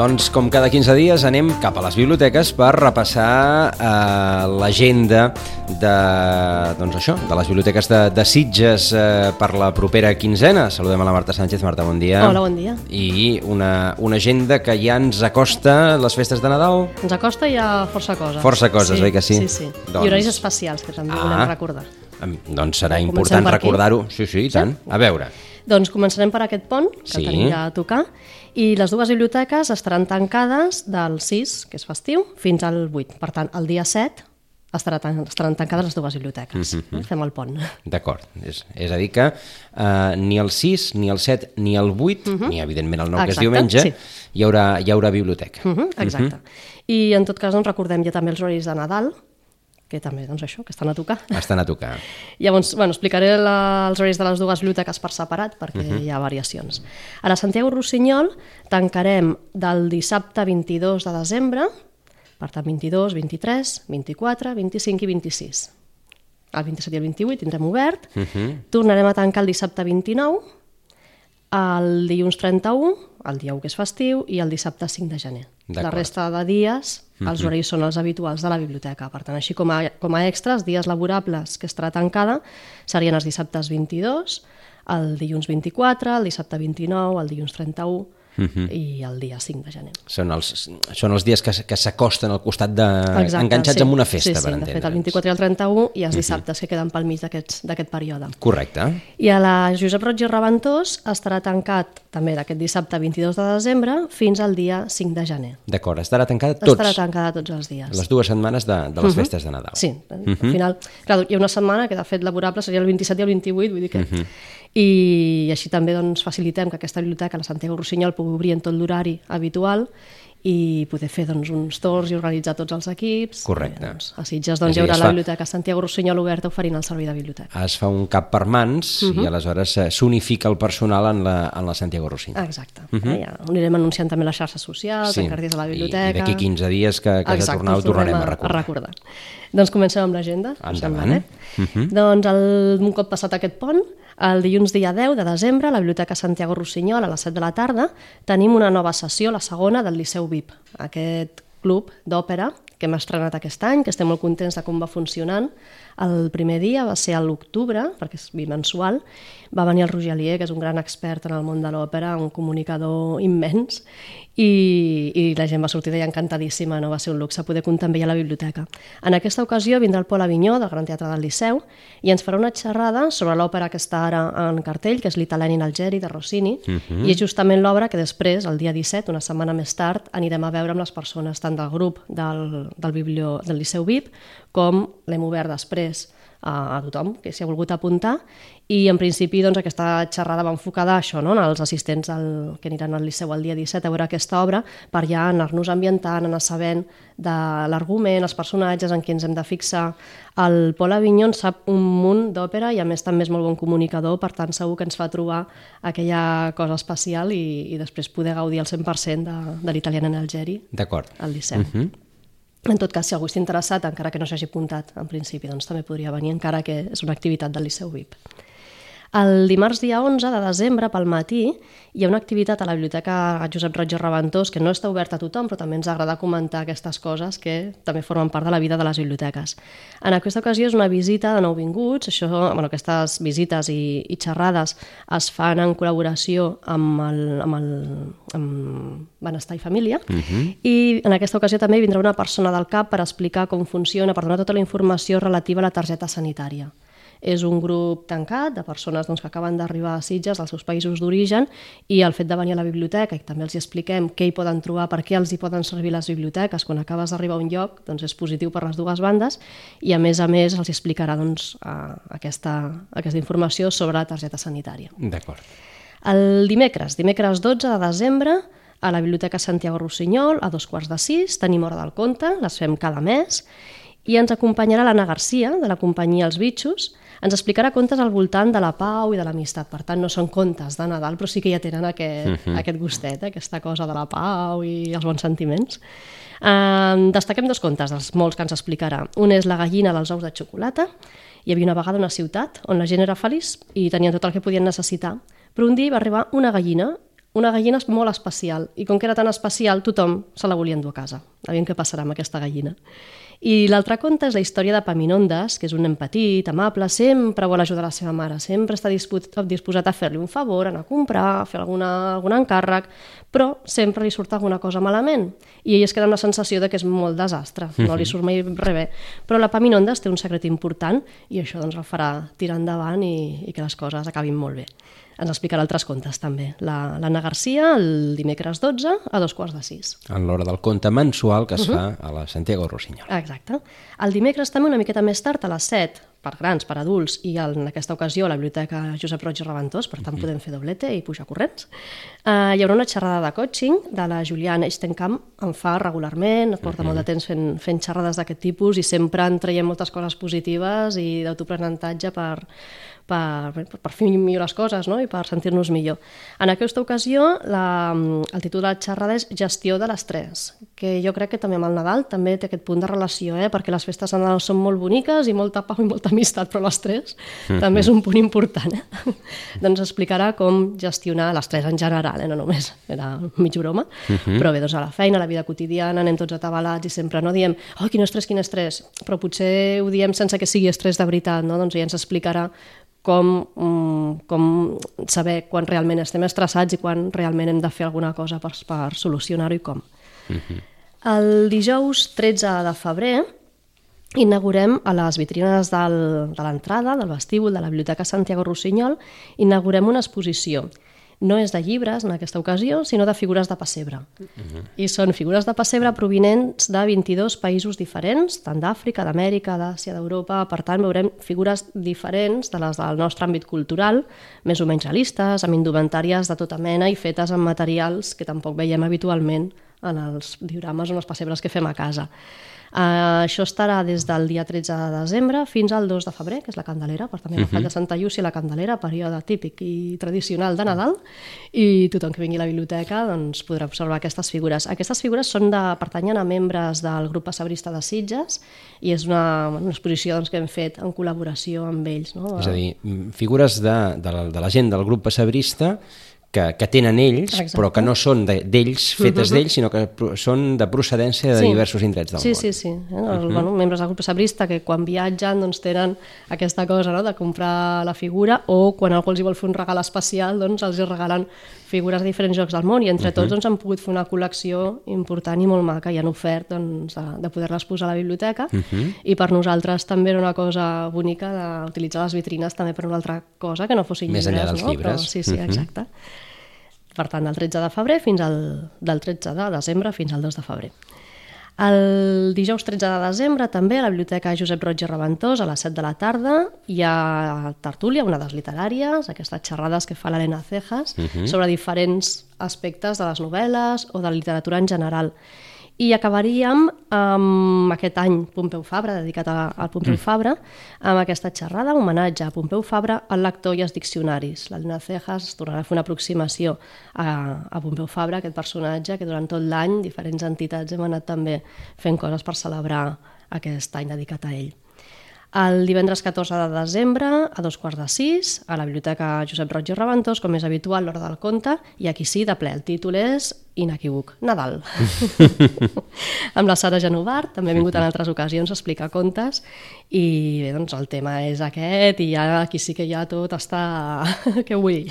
Doncs com cada 15 dies anem cap a les biblioteques per repassar eh, l'agenda de, doncs això, de les biblioteques de, de Sitges eh, per la propera quinzena. Saludem a la Marta Sánchez. Marta, bon dia. Hola, bon dia. I una, una agenda que ja ens acosta les festes de Nadal. Ens acosta ja força coses. Força coses, sí, oi que sí? Sí, sí. Doncs- I horaris especials, que també Ah. volem recordar. Doncs serà Comencem important recordar-ho. Sí, sí, i tant. A veure. Doncs començarem per aquest pont, que Sí. tenim ja a tocar, i les dues biblioteques estaran tancades del 6, que és festiu, fins al 8. Per tant, el dia 7 estarà tan, estaran tancades les dues biblioteques. Mhm. Fem el pont. D'acord. És, és a dir que eh, ni el 6, ni el 7, ni el 8, ni evidentment el 9, que és. Exacte, diumenge, sí. hi, haurà, hi haurà biblioteca. Uh -huh, exacte. I en tot cas, doncs, recordem ja també els horaris de Nadal, que també, doncs això, que estan a tocar. Estan a tocar. Llavors, bueno, explicaré la, els horaris de les dues biblioteques per separat, perquè uh -huh. hi ha variacions. A la Santiago Rossinyol tancarem del dissabte 22 de desembre, per tant 22, 23, 24, 25 i 26. El 27 i el 28 tindrem obert. Uh -huh. Tornarem a tancar el dissabte 29, el dilluns 31, el dia 1 que és festiu, i el dissabte 5 de gener. La resta de dies, els horaris són els habituals de la biblioteca. Per tant, així com a, com a extras, dies laborables que estarà tancada serien els dissabtes 22, el dilluns 24, el dissabte 29, el dilluns 31 i el dia 5 de gener. Són els, són els dies que, que s'acosten al costat de... enganxats sí. amb una festa, sí, sí, per de fet, el entendre'ns. 24 i el 31 i els dissabtes que queden pel mig d'aquest període. Correcte. I a la Josep Roig i Reventós estarà tancat també d'aquest dissabte 22 de desembre fins al dia 5 de gener. D'acord, estarà tancada tots, Estarà tancada tots els dies. les dues setmanes de, de les festes de Nadal. Sí, al final, clar, hi ha una setmana que de fet laborable seria el 27 i el 28, vull dir que... I així també doncs, facilitem que aquesta biblioteca, la Santiago Rossinyol, pugui obrir en tot l'horari habitual i poder fer doncs, uns torns i organitzar tots els equips. Correcte. I, doncs, a Sitges doncs, a hi haurà es la fa- biblioteca Santiago Rossinyol oberta oferint el servei de biblioteca. Es fa un cap per mans i aleshores eh, s'unifica el personal en la, en la Santiago Rossinyol. Exacte. eh? ja ho anirem anunciant també a les xarxes socials, sí. en cartells de la biblioteca... I d'aquí 15 dies que, que has de Exacte, tornar ho tornarem a recordar. A recordar. Doncs comencem amb l'agenda. Endavant. sembla, eh? Doncs el, un cop passat aquest pont, el dilluns dia 10 de desembre, a la Biblioteca Santiago Rossinyol, a les 7 de la tarda, tenim una nova sessió, la segona, del Liceu VIP, aquest club d'òpera que hem estrenat aquest any, que estem molt contents de com va funcionant. El primer dia va ser a l'octubre, perquè és bimensual, va venir el Roger Alier, que és un gran expert en el món de l'òpera, un comunicador immens, i, i la gent va sortir d'allà encantadíssima, no va ser un luxe poder comptar amb ell a la biblioteca. En aquesta ocasió vindrà el Pol Avinyó, del Gran Teatre del Liceu, i ens farà una xerrada sobre l'òpera que està ara en cartell, que és l'Italien in Algeri, de Rossini, i és justament l'obra que després, el dia 17, una setmana més tard, anirem a veure amb les persones tant del grup del, del, biblio, del Liceu VIP com l'hem obert després a, a tothom que s'hi ha volgut apuntar i en principi doncs, aquesta xerrada va enfocada a això, no? als assistents al, que aniran al Liceu el dia 17 a veure aquesta obra per ja anar-nos ambientant, anar sabent de l'argument, els personatges en qui ens hem de fixar. El Pol Avignon sap un munt d'òpera i a més també és molt bon comunicador, per tant segur que ens fa trobar aquella cosa especial i, i després poder gaudir al 100% de, de l'italiana en Algeri D'acord. al Liceu. En tot cas, si algú està interessat, encara que no s'hagi apuntat en principi, doncs també podria venir, encara que és una activitat del Liceu VIP. El dimarts dia 11 de desembre, pel matí, hi ha una activitat a la Biblioteca Josep Roig Reventós que no està oberta a tothom, però també ens agrada comentar aquestes coses que també formen part de la vida de les biblioteques. En aquesta ocasió és una visita de nouvinguts, això, bueno, aquestes visites i, i xerrades es fan en col·laboració amb el, amb el amb Benestar i Família, i en aquesta ocasió també vindrà una persona del CAP per explicar com funciona, per donar tota la informació relativa a la targeta sanitària. És un grup tancat de persones doncs, que acaben d'arribar a Sitges, als seus països d'origen, i el fet de venir a la biblioteca, i també els hi expliquem què hi poden trobar, per què els hi poden servir les biblioteques, quan acabes d'arribar a un lloc, doncs és positiu per les dues bandes, i a més a més els explicarà doncs, aquesta, aquesta informació sobre la targeta sanitària. D'acord. El dimecres, dimecres 12 de desembre, a la Biblioteca Santiago Rossinyol, a dos quarts de sis, tenim Hora del Conte, les fem cada mes, I ens acompanyarà l'Anna Garcia, de la companyia Els Bitxos, ens explicarà contes al voltant de la pau i de l'amistat. Per tant, no són contes de Nadal, però sí que ja tenen aquest, uh -huh. aquest gustet, aquesta cosa de la pau i els bons sentiments. Uh, destaquem dos contes dels molts que ens explicarà. Un és La gallina dels ous de xocolata. Hi havia una vegada una ciutat on la gent era feliç i tenien tot el que podien necessitar. Però un dia va arribar una gallina una gallina molt especial, i com que era tan especial, tothom se la volia endur a casa. Aviam què passarà amb aquesta gallina. I l'altre conte és la història de Paminondas, que és un nen petit, amable, sempre vol ajudar la seva mare, sempre està disposat a fer-li un favor, anar a comprar, a fer alguna, algun encàrrec, però sempre li surt alguna cosa malament. I ell es queda amb la sensació de que és molt desastre, no li surt mai res bé. Però la Paminondas té un secret important i això doncs, el farà tirar endavant i, i que les coses acabin molt bé ens explicarà altres contes també. L'Anna la, Garcia el dimecres 12 a dos quarts de sis. En l'hora del conte mensual que es uh -huh. fa a la Santiago Rossinyol. Exacte. El dimecres també una miqueta més tard, a les 7, per grans, per adults, i en aquesta ocasió a la Biblioteca Josep Roig i Reventós, per tant uh -huh. podem fer doblete i pujar corrents. Uh, hi haurà una xerrada de coaching de la Juliana Eistenkamp, en fa regularment, porta uh -huh. molt de temps fent, fent xerrades d'aquest tipus i sempre en traiem moltes coses positives i d'autoprenentatge per, per, per fer millor les coses no? i per sentir-nos millor. En aquesta ocasió, la, el títol de la xerrada és Gestió de l'estrès, que jo crec que també amb el Nadal també té aquest punt de relació, eh? perquè les festes de Nadal són molt boniques i molta pau i molta amistat, però l'estrès mm -hmm. també és un punt important. Eh? doncs explicarà com gestionar l'estrès en general, eh? no només, era mig broma, mm -hmm. però bé, doncs a la feina, a la vida quotidiana, anem tots atabalats i sempre no diem, oh, quin estrès, quin estrès, però potser ho diem sense que sigui estrès de veritat, no? doncs ja ens explicarà com, mm, com saber quan realment estem estressats i quan realment hem de fer alguna cosa per, per solucionar-ho i com. Mhm. -huh. El dijous 13 de febrer inaugurem a les vitrines del, de l'entrada, del vestíbul de la Biblioteca Santiago Rossinyol, inaugurem una exposició no és de llibres en aquesta ocasió, sinó de figures de pessebre. Uh -huh. I són figures de pessebre provinents de 22 països diferents, tant d'Àfrica, d'Amèrica, d'Àsia, d'Europa. Per tant, veurem figures diferents de les del nostre àmbit cultural, més o menys realistes, amb indumentàries de tota mena i fetes amb materials que tampoc veiem habitualment en els diorames o en els pessebres que fem a casa. Uh, això estarà des del dia 13 de desembre fins al 2 de febrer, que és la Candelera, per també uh -huh. de Santa Llúcia la Candelera, període típic i tradicional de Nadal, i tothom que vingui a la biblioteca doncs, podrà observar aquestes figures. Aquestes figures són de, pertanyen a membres del grup passebrista de Sitges i és una, una exposició doncs, que hem fet en col·laboració amb ells. No? És a dir, figures de, de, la, de la gent del grup passebrista que, que tenen ells, Exacte. però que no són d'ells, fetes uh mhm. -huh. d'ells, sinó que són de procedència de sí. diversos indrets del sí, món. Sí, sí, sí. Eh? Uh -huh. bueno, membres del grup sabrista que quan viatgen doncs, tenen aquesta cosa no? de comprar la figura o quan algú els vol fer un regal especial doncs els regalen figures de diferents jocs del món i entre uh -huh. tots doncs, han pogut fer una col·lecció important i molt maca i han ofert doncs, de, de poder-les posar a la biblioteca uh -huh. i per nosaltres també era una cosa bonica d'utilitzar les vitrines també per una altra cosa que no fossin Més llibres. enllà dels no? llibres. Però, sí, sí, exacte. Uh -huh. Per tant, del 13 de febrer fins al del 13 de desembre fins al 2 de febrer. El dijous 13 de desembre també a la Biblioteca Josep Roig i Reventós a les 7 de la tarda hi ha tertúlia, una de les literàries, aquestes xerrades que fa l'Helena Cejas uh mhm. -huh. sobre diferents aspectes de les novel·les o de la literatura en general. I acabaríem amb aquest any Pompeu Fabra, dedicat a, al Pompeu mm. Fabra, amb aquesta xerrada, homenatge a Pompeu Fabra, el lector i els diccionaris. L'Alina Cejas tornarà a fer una aproximació a, a Pompeu Fabra, aquest personatge que durant tot l'any diferents entitats hem anat també fent coses per celebrar aquest any dedicat a ell. El divendres 14 de desembre, a dos quarts de sis, a la Biblioteca Josep Roig i Reventós, com és habitual, l'hora del conte, i aquí sí, de ple, el títol és inequívoc, Nadal. amb la Sara Genovart, també ha vingut en altres ocasions a explicar contes, i bé, doncs el tema és aquest, i ja aquí sí que ja tot està... que vull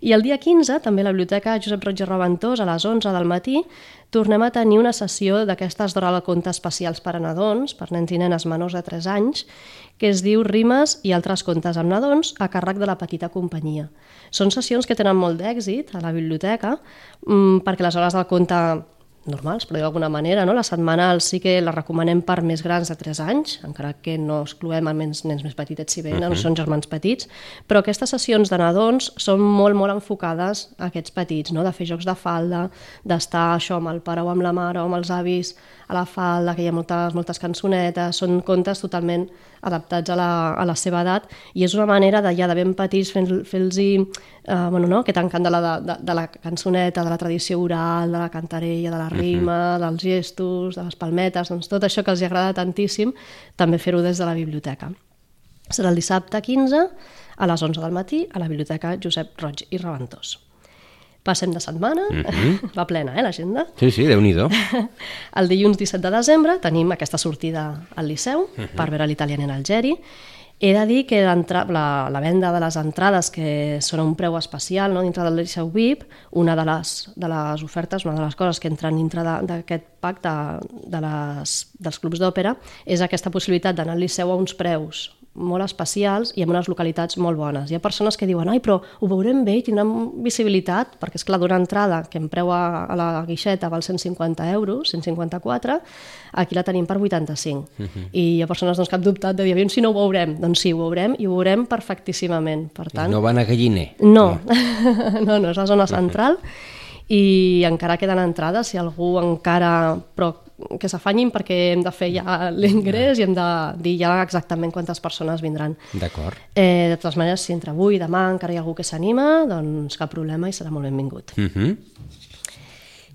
i el dia 15, també a la Biblioteca Josep Roig i Reventós, a les 11 del matí, tornem a tenir una sessió d'aquestes d'hora de conte especials per a nadons, per nens i nenes menors de 3 anys, que es diu Rimes i altres contes amb nadons a càrrec de la petita companyia. Són sessions que tenen molt d'èxit a la biblioteca, mmm, perquè les hores del conte normals, però d'alguna manera, no? La setmanal sí que la recomanem per més grans de 3 anys, encara que no excloem almenys nens més petitets si venen, uh -huh. no són germans petits, però aquestes sessions de nadons són molt, molt enfocades a aquests petits, no? de fer jocs de falda, d'estar això amb el pare o amb la mare o amb els avis a la falda, que hi ha moltes, moltes cançonetes, són contes totalment adaptats a la, a la seva edat i és una manera de ja de ben petits fer-los fer eh, bueno, no? aquest encant de la, de, de la cançoneta, de la tradició oral, de la cantarella, de la rima, uh -huh. dels gestos, de les palmetes, doncs tot això que els agrada tantíssim, també fer-ho des de la biblioteca. Serà el dissabte 15 a les 11 del matí a la Biblioteca Josep Roig i Reventós. Passem de setmana, uh -huh. va plena, eh, l'agenda? Sí, sí, déu nhi El dilluns 17 de desembre tenim aquesta sortida al Liceu uh -huh. per veure l'italià en Algeri he de dir que la, la venda de les entrades, que són a un preu especial no, dintre del Liceu VIP, una de les, de les ofertes, una de les coses que entren dintre d'aquest pacte de les, dels clubs d'òpera, és aquesta possibilitat d'anar al Liceu a uns preus molt especials i en unes localitats molt bones. Hi ha persones que diuen, ai, però ho veurem bé i tindrem visibilitat, perquè és clar, d'una entrada que en preu a, a la guixeta val 150 euros, 154, aquí la tenim per 85. Uh -huh. I hi ha persones doncs, que han dubtat de dir, aviam si no ho veurem. Doncs sí, ho veurem i ho veurem perfectíssimament. Per tant, no van a Galliner? No, no, no, és la zona central. Uh -huh i encara queden entrades si algú encara però que s'afanyin perquè hem de fer ja l'ingrés i hem de dir ja exactament quantes persones vindran. D'acord. Eh, de totes maneres, si entre avui i demà encara hi ha algú que s'anima, doncs cap problema i serà molt benvingut. Uh mhm. -huh.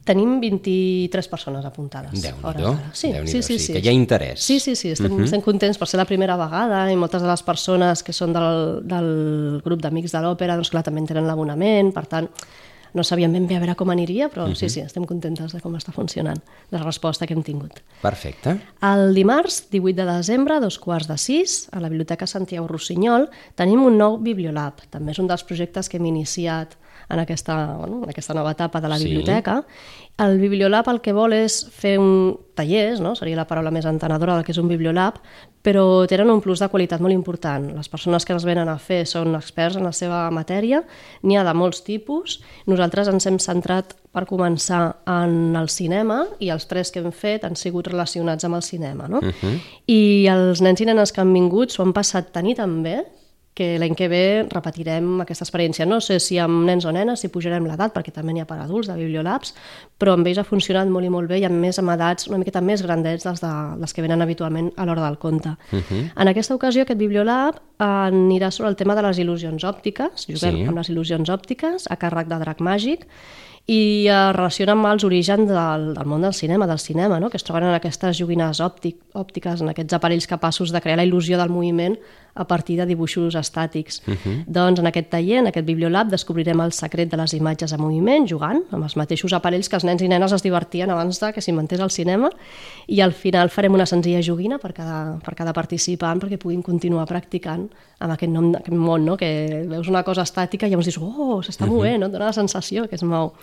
Tenim 23 persones apuntades. Déu-n'hi-do, sí, Déu sí, sí, sí, que hi ha interès. Sí, sí, sí, estem, uh mhm. -huh. estem contents per ser la primera vegada i moltes de les persones que són del, del grup d'amics de l'òpera, doncs clar, també tenen l'abonament, per tant, no sabíem ben bé a veure com aniria, però uh -huh. sí, sí, estem contentes de com està funcionant, de la resposta que hem tingut. Perfecte. El dimarts, 18 de desembre, dos quarts de sis, a la Biblioteca Santiago Rossinyol, tenim un nou Bibliolab. També és un dels projectes que hem iniciat en aquesta, bueno, en aquesta nova etapa de la sí. biblioteca. El Bibliolab el que vol és fer un tallers, no? seria la paraula més entenedora del que és un Bibliolab, però tenen un plus de qualitat molt important. Les persones que els venen a fer són experts en la seva matèria, n'hi ha de molts tipus. Nosaltres ens hem centrat per començar en el cinema i els tres que hem fet han sigut relacionats amb el cinema. No? Uh -huh. I els nens i nenes que han vingut s'ho han passat tan i tan bé que l'any que ve repetirem aquesta experiència. No sé si amb nens o nenes, si pujarem l'edat, perquè també n'hi ha per adults de Bibliolabs, però amb ells ha funcionat molt i molt bé i amb més amb edats una miqueta més grandets dels de les que venen habitualment a l'hora del conte. Uh -huh. En aquesta ocasió, aquest Bibliolab anirà sobre el tema de les il·lusions òptiques, juguem sí. amb les il·lusions òptiques, a càrrec de Drac Màgic, i es relaciona amb els orígens del, del món del cinema, del cinema, no? que es troben en aquestes joguines òptic, òptiques, en aquests aparells capaços de crear la il·lusió del moviment a partir de dibuixos estàtics. Uh -huh. Doncs en aquest taller, en aquest Bibliolab, descobrirem el secret de les imatges en moviment, jugant amb els mateixos aparells que els nens i nenes es divertien abans de que s'inventés el cinema i al final farem una senzilla joguina per cada, per cada participant perquè puguin continuar practicant amb aquest, nom, aquest món, no? que veus una cosa estàtica i llavors dius, oh, s'està uh -huh. movent, no? et dona la sensació que es mou.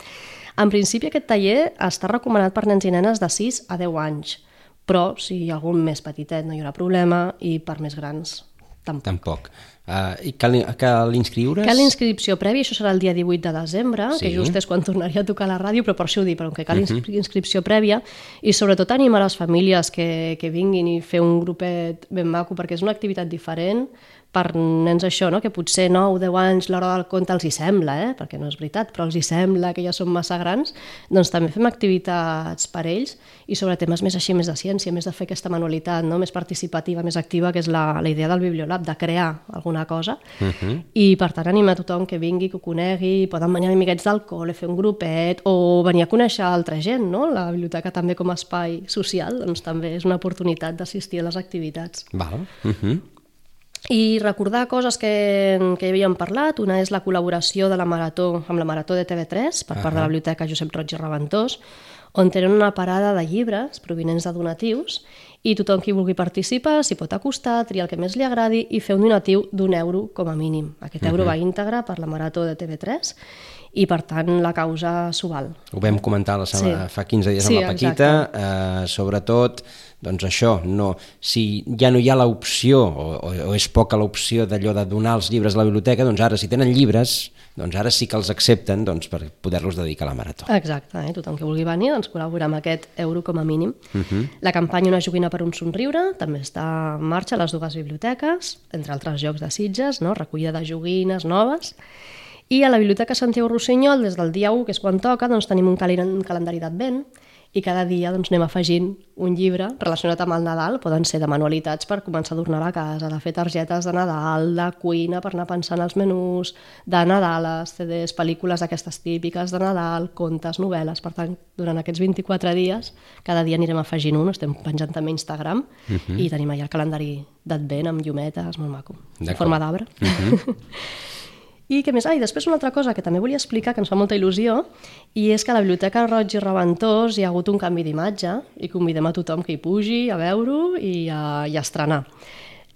En principi aquest taller està recomanat per nens i nenes de 6 a 10 anys, però si hi ha algun més petitet no hi haurà problema i per més grans Tampoc. Tampoc. Uh, I cal, cal inscriure's? Cal inscripció prèvia, això serà el dia 18 de desembre, sí. que just és quan tornaria a tocar la ràdio, però per això ho dic, però que cal uh mhm. -huh. inscripció prèvia, i sobretot animar les famílies que, que vinguin i fer un grupet ben maco, perquè és una activitat diferent, per nens això, no? que potser 9 o 10 anys l'hora del conte els hi sembla, eh? perquè no és veritat, però els hi sembla que ja són massa grans, doncs també fem activitats per ells i sobre temes més així, més de ciència, més de fer aquesta manualitat no? més participativa, més activa, que és la, la idea del Bibliolab, de crear alguna cosa. Uh mhm. -huh. I per tant anima a tothom que vingui, que ho conegui, poden venir amiguets del col·le, fer un grupet o venir a conèixer altra gent, no? La biblioteca també com a espai social, doncs també és una oportunitat d'assistir a les activitats. Val. Uh mhm. -huh. I recordar coses que, que havíem parlat, una és la col·laboració de la Marató amb la Marató de TV3 per part uh -huh. de la Biblioteca Josep Roig i Reventós, on tenen una parada de llibres provinents de donatius i tothom qui vulgui participar s'hi pot acostar, triar el que més li agradi i fer un donatiu d'un euro com a mínim. Aquest euro uh -huh. va íntegre per la Marató de TV3 i per tant la causa s'ho val. Ho vam comentar la setmana, Sí. fa 15 dies Sí, amb la Paquita, eh, sobretot, doncs això, no, si ja no hi ha l'opció, o, o, o és poca l'opció d'allò de donar els llibres a la biblioteca, doncs ara, si tenen llibres, doncs ara sí que els accepten doncs, per poder-los dedicar a la marató. Exacte, eh? tothom que vulgui venir doncs col·labora amb aquest euro com a mínim. Uh -huh. La campanya Una joguina per un somriure també està en marxa a les dues biblioteques, entre altres jocs de Sitges, no? recollida de joguines noves. I a la Biblioteca Santiago Rossinyol, des del dia 1, que és quan toca, doncs tenim un, cali un calendari d'advent i cada dia doncs, anem afegint un llibre relacionat amb el Nadal. Poden ser de manualitats per començar a adornar la casa, de fer targetes de Nadal, de cuina per anar pensant els menús, de Nadales, CDs, pel·lícules d'aquestes típiques de Nadal, contes, novel·les. Per tant, durant aquests 24 dies, cada dia anirem afegint un, estem penjant també a Instagram uh -huh. i tenim allà el calendari d'advent amb llumetes, molt maco, en forma d'arbre. Uh -huh. I què més? Ah, i després una altra cosa que també volia explicar, que ens fa molta il·lusió, i és que a la Biblioteca Roig i Reventós hi ha hagut un canvi d'imatge i convidem a tothom que hi pugi a veure-ho i, a, i a estrenar.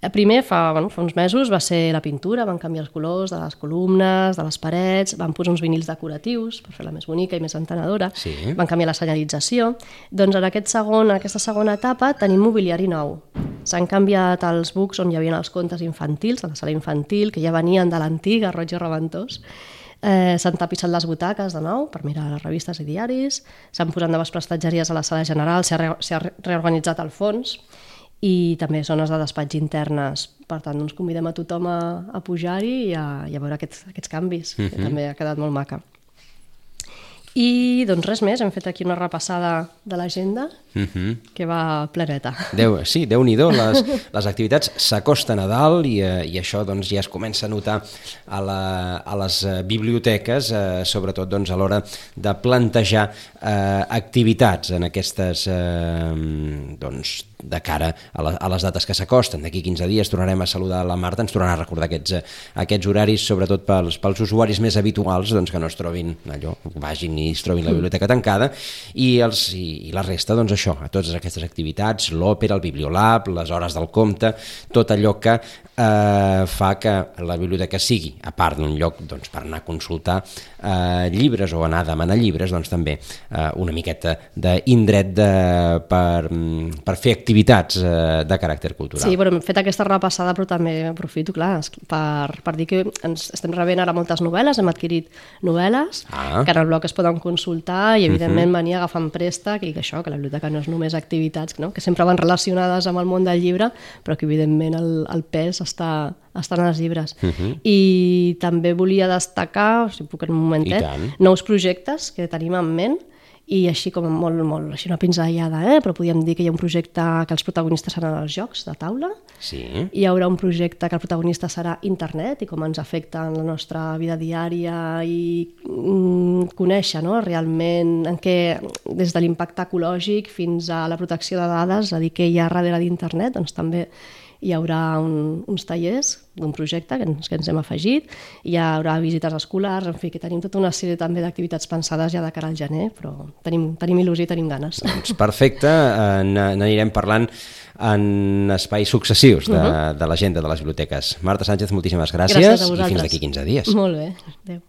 Eh, Primer, fa, bueno, fa uns mesos, va ser la pintura, van canviar els colors de les columnes, de les parets, van posar uns vinils decoratius per fer-la més bonica i més entenedora, Sí. van canviar la senyalització. Doncs en, aquest segon, en aquesta segona etapa tenim mobiliari nou. S'han canviat els bucs on hi havia els contes infantils, a la sala infantil, que ja venien de l'antiga Roig i Reventós. Eh, s'han tapissat les butaques de nou per mirar les revistes i diaris, s'han posat noves prestatgeries a la sala general, s'ha re- reorganitzat el fons i també zones de despatx internes. Per tant, doncs convidem a tothom a, a pujar-hi i, a, i a veure aquests, aquests canvis, que també ha quedat molt maca. I doncs res més, hem fet aquí una repassada de l'agenda Uh -huh. que va pleneta. Déu, sí, déu nhi les, les activitats s'acosten a dalt i, eh, i això doncs, ja es comença a notar a, la, a les eh, biblioteques, eh, sobretot doncs, a l'hora de plantejar eh, activitats en aquestes, eh, doncs, de cara a, la, a les dates que s'acosten. D'aquí 15 dies tornarem a saludar la Marta, ens tornarà a recordar aquests, eh, aquests horaris, sobretot pels, pels usuaris més habituals, doncs, que no es trobin allò, vagin i es trobin la biblioteca tancada, i, els, i, i la resta, doncs això, a totes aquestes activitats, l'òpera, el bibliolab, les hores del compte, tot allò que eh, fa que la biblioteca sigui, a part d'un lloc doncs, per anar a consultar eh, llibres o anar a demanar llibres, doncs també eh, una miqueta d'indret de, per, mm, per fer activitats eh, de caràcter cultural. Sí, bueno, hem fet aquesta repassada, però també aprofito, clar, per, per dir que ens estem rebent ara moltes novel·les, hem adquirit novel·les, Ah. que en el blog es poden consultar i, evidentment, uh -huh. venir agafant préstec i que això, que la biblioteca no és només activitats, no? que sempre van relacionades amb el món del llibre, però que, evidentment, el, el pes està, en els llibres. Uh -huh. I també volia destacar, si puc en un momentet, nous projectes que tenim en ment, i així com molt, molt, així una pinzellada, eh? però podríem dir que hi ha un projecte que els protagonistes seran els jocs de taula, Sí. hi haurà un projecte que el protagonista serà internet i com ens afecta en la nostra vida diària i mm, conèixer no? realment en què, des de l'impacte ecològic fins a la protecció de dades, és a dir, què hi ha darrere d'internet, doncs també hi haurà un, uns tallers d'un projecte que ens, que ens hem afegit, hi haurà visites escolars, en fi, que tenim tota una sèrie també d'activitats pensades ja de cara al gener, però tenim, tenim il·lusió i tenim ganes. Doncs perfecte, eh, n'anirem parlant en espais successius de, de l'agenda de les biblioteques. Marta Sánchez, moltíssimes gràcies, Gràcies i fins d'aquí 15 dies. Molt bé, adéu.